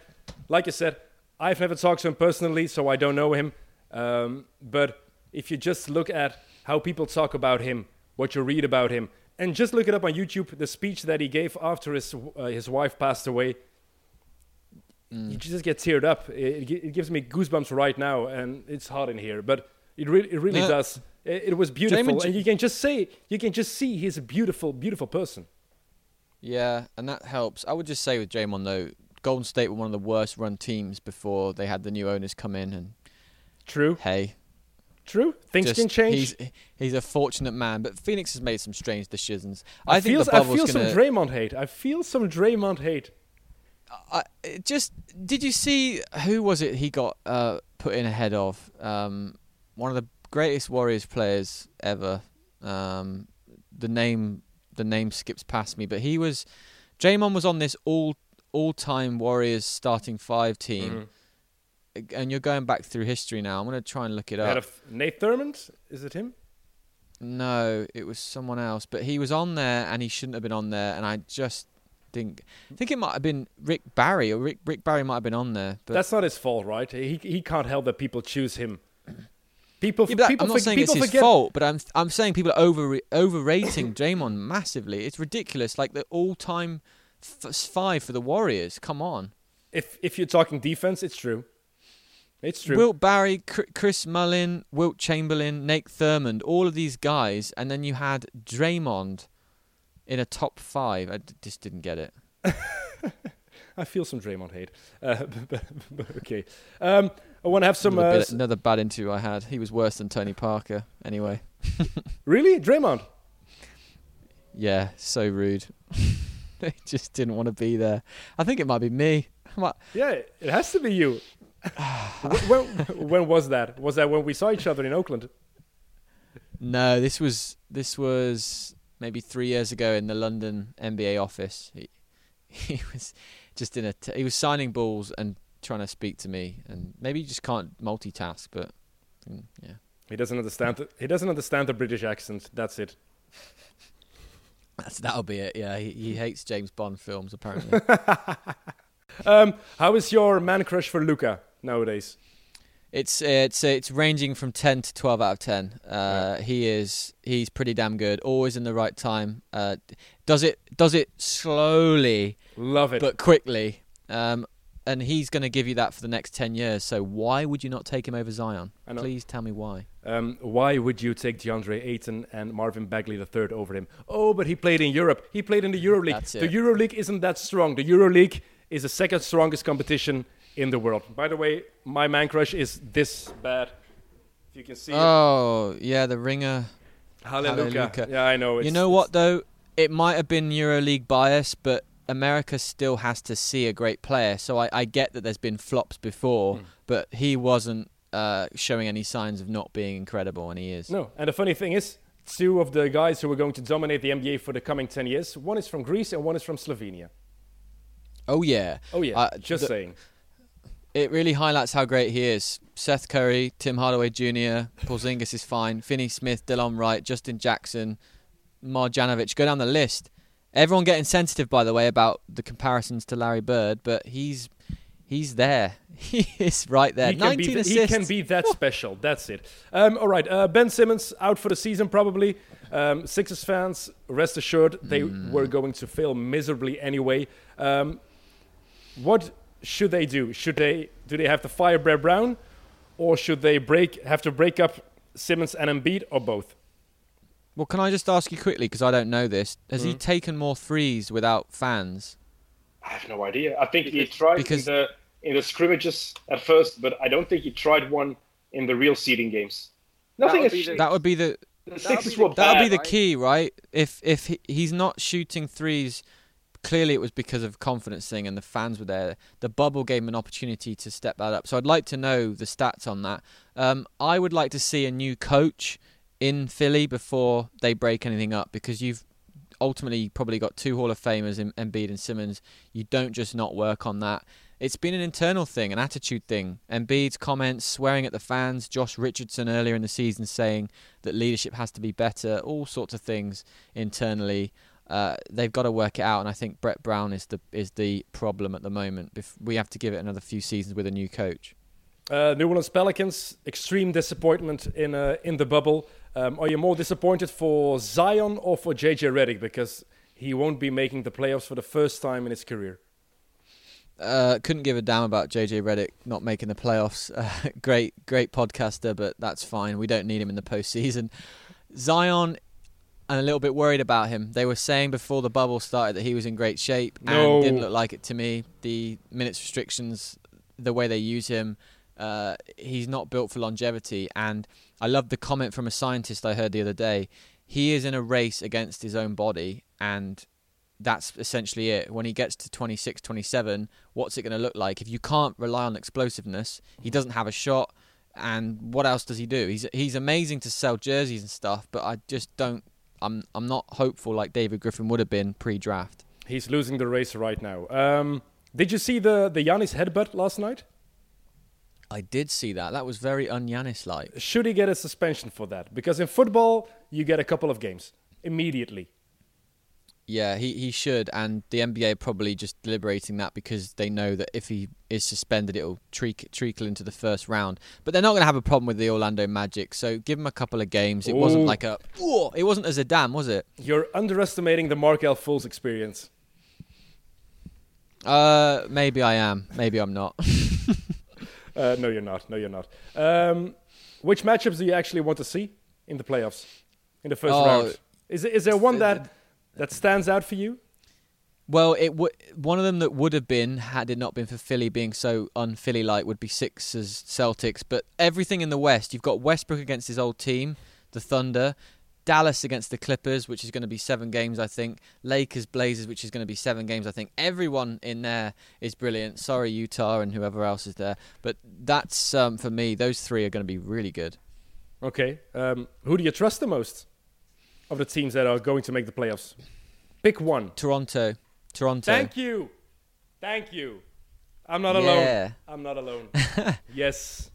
like I said, I've never talked to him personally, so I don't know him. Um, but if you just look at how people talk about him, what you read about him, and just look it up on YouTube, the speech that he gave after his uh, his wife passed away, Mm. you just get teared up. It, it gives me goosebumps right now, and it's hot in here. But it really, it really Yeah. does. It, it was beautiful, Draymond J- and you can just say, you can just see he's a beautiful, beautiful person. Yeah, and that helps. I would just say with Draymond though, Golden State were one of the worst run teams before they had the new owners come in, and True, hey, true. Things just- can change. He's he's a fortunate man, but Phoenix has made some strange decisions. I, I, think feel, I feel gonna. some Draymond hate. I feel some Draymond hate. I, just did you see who was it he got uh, put in ahead of? Um, one of the greatest Warriors players ever. Um, the name the name skips past me, but he was Draymond was on this all all time Warriors starting five team, Mhm. and you're going back through history now. I'm gonna try and look it up. of Nate Thurmond, is it him? No, it was someone else, but he was on there and he shouldn't have been on there, and I just think I think it might have been Rick Barry or Rick Rick Barry might have been on there, but. That's not his fault, right? He he can't help that people choose him. People, Yeah, people, I'm not forg- saying it's his forget. fault, but I'm I'm saying people are over overrating Draymond massively. It's ridiculous. Like the all-time f- five for the Warriors. Come on, If if you're talking defense, it's true. It's true. Wilt Barry, Chr- Chris Mullin, Wilt Chamberlain, Nate Thurmond, all of these guys, and then you had Draymond in a top five. I d- just didn't get it. I feel some Draymond hate. Uh, but, but okay. Um, I want to have some. another, Uh, bit- another bad interview I had. He was worse than Tony Parker. Anyway, really, Draymond. yeah, so rude. they just didn't want to be there. I think it might be me. Might- Yeah, it has to be you. When, when was that? Was that when we saw each other in Oakland? No, this was this was maybe three years ago in the London NBA office. He, he was just in a t- he was signing balls and trying to speak to me, and maybe you just can't multitask. But mm, yeah, He doesn't understand. The, he doesn't understand the British accent. That's it. that's that'll be it. Yeah, he, he hates James Bond films apparently. Um, how is your man crush for Luka nowadays? It's it's it's ranging from ten to twelve out of ten. Uh, He is he's pretty damn good. Always in the right time. Uh, does it does it slowly Love it. but quickly. Um, and he's going to give you that for the next 10 years. So why would you not take him over Zion? Please tell me why. Um, why would you take DeAndre Ayton and Marvin Bagley III over him? Oh, but he played in Europe. He played in the EuroLeague. The. EuroLeague isn't that strong. The EuroLeague is the second strongest competition in the world. By the way, my man crush is this bad. If you can see Oh, yeah, the ringer. Hallelujah. Hallelujah. Yeah, I know. You know what, though? It might have been EuroLeague bias, but America still has to see a great player. So I, I get that there's been flops before, Hmm. but he wasn't uh, showing any signs of not being incredible, and he is. No, and the funny thing is, two of the guys who are going to dominate the NBA for the coming 10 years, one is from Greece and one is from Slovenia. Oh, yeah. Oh, yeah. Uh, just the- saying. It really highlights how great he is. Seth Curry, Tim Hardaway Jr., Paul Porzingis is fine, Finney Smith, Delon Wright, Justin Jackson, Marjanovic. Go down the list. Everyone getting sensitive, by the way, about the comparisons to Larry Bird, but he's he's there. He is right there. He can, be 19 th- assists. he can be that special. That's it. Um, all right. Uh, ben Simmons out for the season, probably. Um, Sixers fans, rest assured, they Hmm. were going to fail miserably anyway. Um, what should they do? Should they do they have to fire Brad Brown, or should they break have to break up Simmons and Embiid, or both? Well, can I just ask you quickly because I don't know this? Has he Mhm. taken more threes without fans? I have no idea. I think he tried because- in the in the scrimmages at first, but I don't think he tried one in the real seeding games. Nothing would is. be the- That would be the the Sixers be the- were that would be the key, right? If if he, he's not shooting threes, clearly it was because of confidence thing and the fans were there. The bubble gave him an opportunity to step that up. So I'd like to know the stats on that. Um, I would like to see a new coach in Philly before they break anything up because you've ultimately probably got two Hall of Famers in Embiid and Simmons. You don't just not work on that. It's been an internal thing, an attitude thing. Embiid's comments, swearing at the fans, Josh Richardson earlier in the season saying that leadership has to be better, all sorts of things internally. Uh, they've got to work it out, and I think Brett Brown is the is the problem at the moment. We have to give it another few seasons with a new coach. Uh, New Orleans Pelicans, extreme disappointment in uh, in the bubble. Um, are you more disappointed for Zion or for JJ Redick because he won't be making the playoffs for the first time in his career? Uh, couldn't give a damn about JJ Redick not making the playoffs. Uh, great, great podcaster, but that's fine. We don't need him in the postseason. Zion, I'm a little bit worried about him. They were saying before the bubble started that he was in great shape, No. and didn't look like it to me. The minutes restrictions, the way they use him, uh, he's not built for longevity. And I love the comment from a scientist I heard the other day. He is in a race against his own body, and that's essentially it. When he gets to 26, 27, what's it going to look like? If you can't rely on explosiveness, he doesn't have a shot. And what else does he do? He's he's amazing to sell jerseys and stuff, but I just don't. I'm I'm not hopeful like David Griffin would have been pre-draft. He's losing the race right now. Um, did you see the the Giannis headbutt last night? I did see that. That was very un-Giannis like. Should he get a suspension for that? Because in football, you get a couple of games immediately. Yeah, he, he should, and the NBA are probably just deliberating that because they know that if he is suspended, it'll treacle, treacle into the first round. But they're not going to have a problem with the Orlando Magic, so give him a couple of games. It wasn't like a, "Ooh," it wasn't as a damn, was it? You're underestimating the Markelle Fultz experience. Uh, maybe I am, maybe I'm not. Uh, no, you're not. No, you're not. Um, which matchups do you actually want to see in the playoffs in the first Oh, round? Is is there one uh, that that stands out for you? Well, it w- one of them that would have been had it not been for Philly being so un-Philly like would be Sixers Celtics. But everything in the West, you've got Westbrook against his old team, the Thunder, Dallas against the Clippers, which is going to be seven games, I think. Lakers Blazers, which is going to be seven games, I think. Everyone in there is brilliant. Sorry, Utah and whoever else is there, but that's um, for me. Those three are going to be really good. Okay. Um, who do you trust the most of the teams that are going to make the playoffs? Pick one. Toronto, Toronto. Thank you. Thank you. I'm not Yeah. alone. I'm not alone. yes.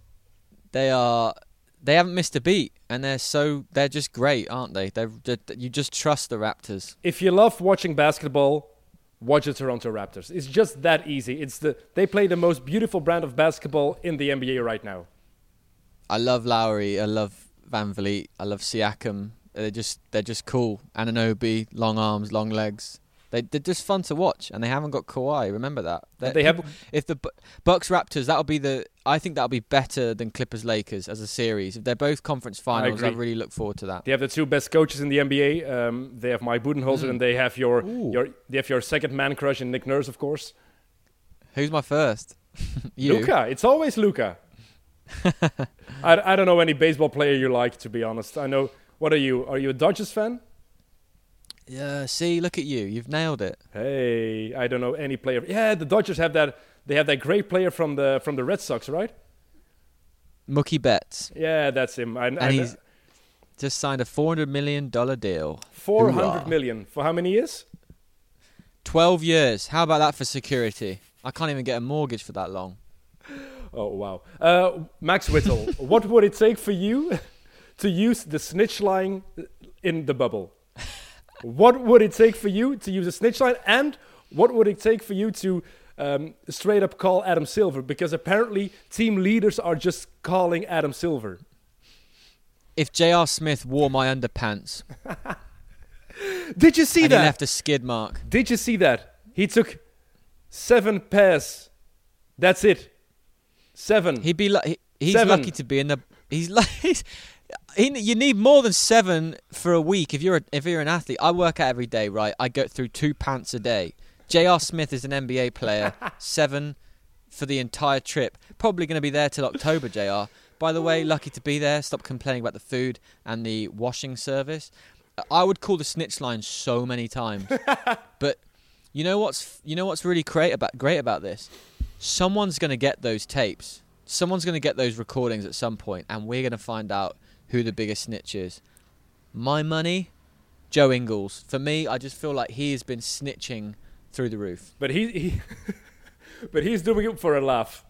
they are they haven't missed a beat and they're so they're just great aren't they they're, they you just trust the raptors If you love watching basketball, watch the Toronto Raptors. It's just that easy. It's the they play the most beautiful brand of basketball in the NBA right now. i love lowry i love VanVleet i love siakam they're just they're just cool Anunoby long arms long legs they, they're just fun to watch, and they haven't got Kawhi. Remember that. They're- They have- if the Bu- Bucks Raptors, that'll be the. I think that'll be better than Clippers Lakers as a series. If they're both conference finals, I, agree. really look forward to that. They have the two best coaches in the NBA. Um, they have Mike Budenholzer, and they have your, Ooh. your they have your second man crush in Nick Nurse, of course. Who's my first? you. Luka. It's always Luka. I, I don't know any baseball player you like, to be honest. I know. What are you? Are you a Dodgers fan? Yeah. See, look at you. You've nailed it. Hey, I don't know any player. Yeah, the Dodgers have that. They have that great player from the from the Red Sox, right? Mookie Betts. Yeah, that's him. I, and he's just signed a four hundred million dollar deal. four hundred million for how many years? Twelve years. How about that for security? I can't even get a mortgage for that long. Oh wow, uh, Max Whittle. what would it take for you to use the snitch line in the bubble? What would it take for you to use a snitch line, and what would it take for you to um, straight up call Adam Silver? Because apparently, team leaders are just calling Adam Silver. If J.R. Smith wore my underpants Did you see and that? he left a skid mark, Did you see that? He took seven pairs. That's it. Seven. he'd be lu- he, he's Seven. lucky to be in the. He's like he's, he, you need more than seven for a week if you're a, if you're an athlete. I work out every day, right? I go through two pants a day. J.R. Smith is an NBA player, seven for the entire trip. Probably going to be there till October, J.R. By the way, lucky to be there. Stop complaining about the food and the washing service. I would call the snitch line so many times, but you know what's you know what's really great about great about this? Someone's going to get those tapes. Someone's going to get those recordings at some point, and we're going to find out who the biggest snitch is. My money, Joe Ingles. For me, I just feel like he has been snitching through the roof. But he, he but he's doing it for a laugh.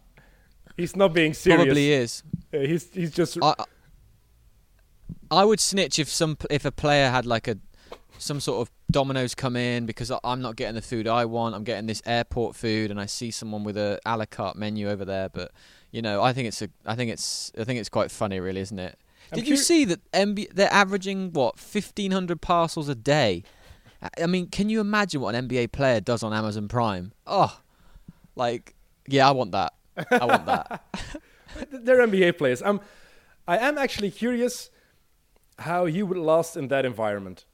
He's not being serious. Probably is. Uh, he's he's just. I, I would snitch if some if a player had like a some sort of dominoes come in because I'm not getting the food I want. I'm getting this airport food, and I see someone with a a la carte menu over there. But you know, I think it's a I think it's I think it's quite funny, really, isn't it? I'm Did you curi- see that MB, they're averaging what 1500 parcels a day? I- I mean, can you imagine what an NBA player does on Amazon Prime? Oh, like yeah, I want that. I want that. They're NBA players. I'm, I am actually curious how you would last in that environment,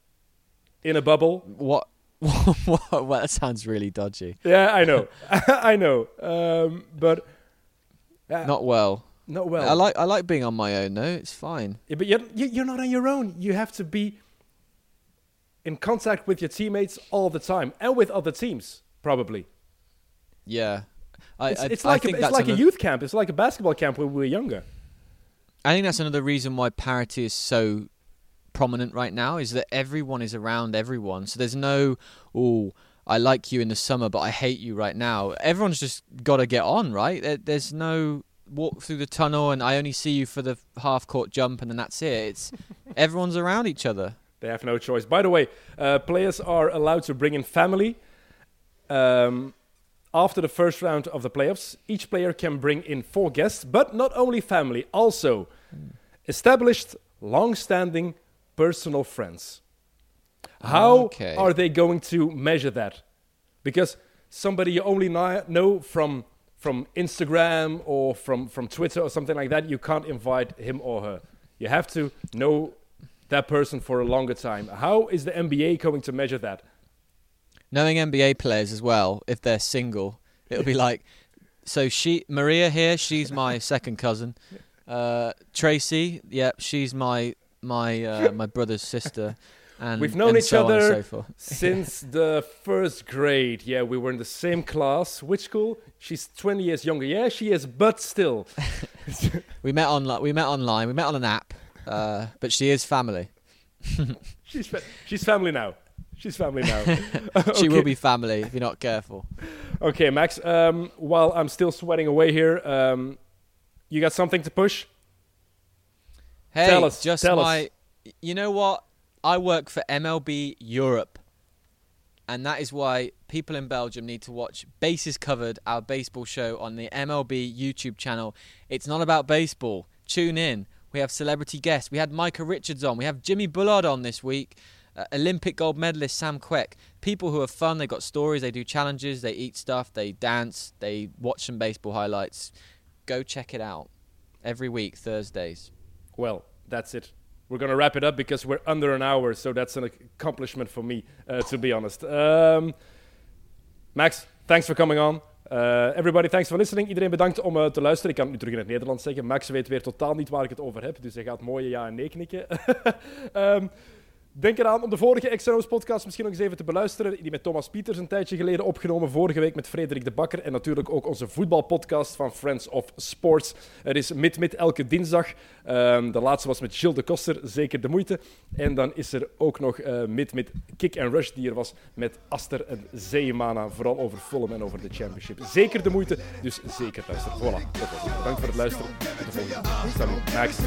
in a bubble. what? What? Well, that sounds really dodgy. Yeah, I know, I know, um, but uh, Not well. Not well. I like I like being on my own No, It's fine. Yeah, but you're you- you're not on your own. You have to be in contact with your teammates all the time and with other teams, probably. Yeah. I, It's, I, it's like a, it's like a youth camp. It's like a basketball camp when we were younger. I think that's another reason why parity is so prominent right now is that everyone is around everyone. So there's no, oh, I like you in the summer, but I hate you right now. Everyone's just got to get on, right? There, there's no walk through the tunnel and I only see you for the half court jump and then that's it. It's everyone's around each other. They have no choice. By the way, uh, players are allowed to bring in family. Um, after the first round of the playoffs, each player can bring in four guests, but not only family, also established, long-standing personal friends. How Okay. are they going to measure that? Because somebody you only know from from Instagram or from, from Twitter or something like that, you can't invite him or her. You have to know that person for a longer time. How is the NBA going to measure that? knowing NBA players as well, if they're single, it'll be like, so she Maria here, she's my second cousin. Uh, Tracy, yep, she's my my uh, my brother's sister. And We've known each so other so. Since the first grade, yeah, we were in the same class. Which school? She's 20 years younger. Yeah, she is, but still. We met online. We met online. We met on an app. Uh, but she is family. she's, fa- she's family now. She's family now. She will be family if you're not careful. Okay, Max, um, while I'm still sweating away here, um, you got something to push? Hey, Tell us, just tell us. my. You know what? I work for MLB Europe, and that is why people in Belgium need to watch Bases Covered, our baseball show on the MLB YouTube channel. It's not about baseball. Tune in. We have celebrity guests. We had Micah Richards on. We have Jimmy Bullard on this week. Uh, Olympic gold medalist Sam Quek. People who are fun. they've got stories. They do challenges. They eat stuff. They dance. They watch some baseball highlights. Go check it out every week Thursdays. Well, that's it. We're to wrap it up because we're under an hour, so that's an accomplishment for me, uh, to be honest. Um, Max, thanks for coming on. Uh, everybody, thanks for listening. Iedereen bedankt om uh, te luisteren. Ik kan het nu terug in het Nederlands zeggen. Max weet weer totaal niet waar ik het over heb, dus hij gaat mooie ja en nee knikken. Ehm, denk eraan om de vorige XNO's podcast misschien nog eens even te beluisteren. Die met Thomas Pieters een tijdje geleden opgenomen. Vorige week met Frederik de Bakker. En natuurlijk ook onze voetbalpodcast van Friends of Sports. Er is mid-mid elke dinsdag. Ehm, de laatste was met Gilles de Koster. Zeker de moeite. En dan is er ook nog eh, mid-mid Kick and Rush die er was met Aster en Zeemana. Vooral over Fulham en over de Championship. Zeker de moeite. Dus zeker luisteren. Voilà, dat het. Bedankt voor het luisteren. Tot de volgende. Salut. Max.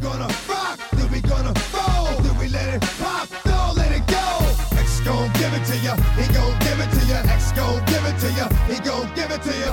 Bye. Rock, then we gonna roll, then we let it pop, don't let it go. X gon' give it to ya, he gon' give it to ya. X gon' give it to ya, he gon' give it to ya.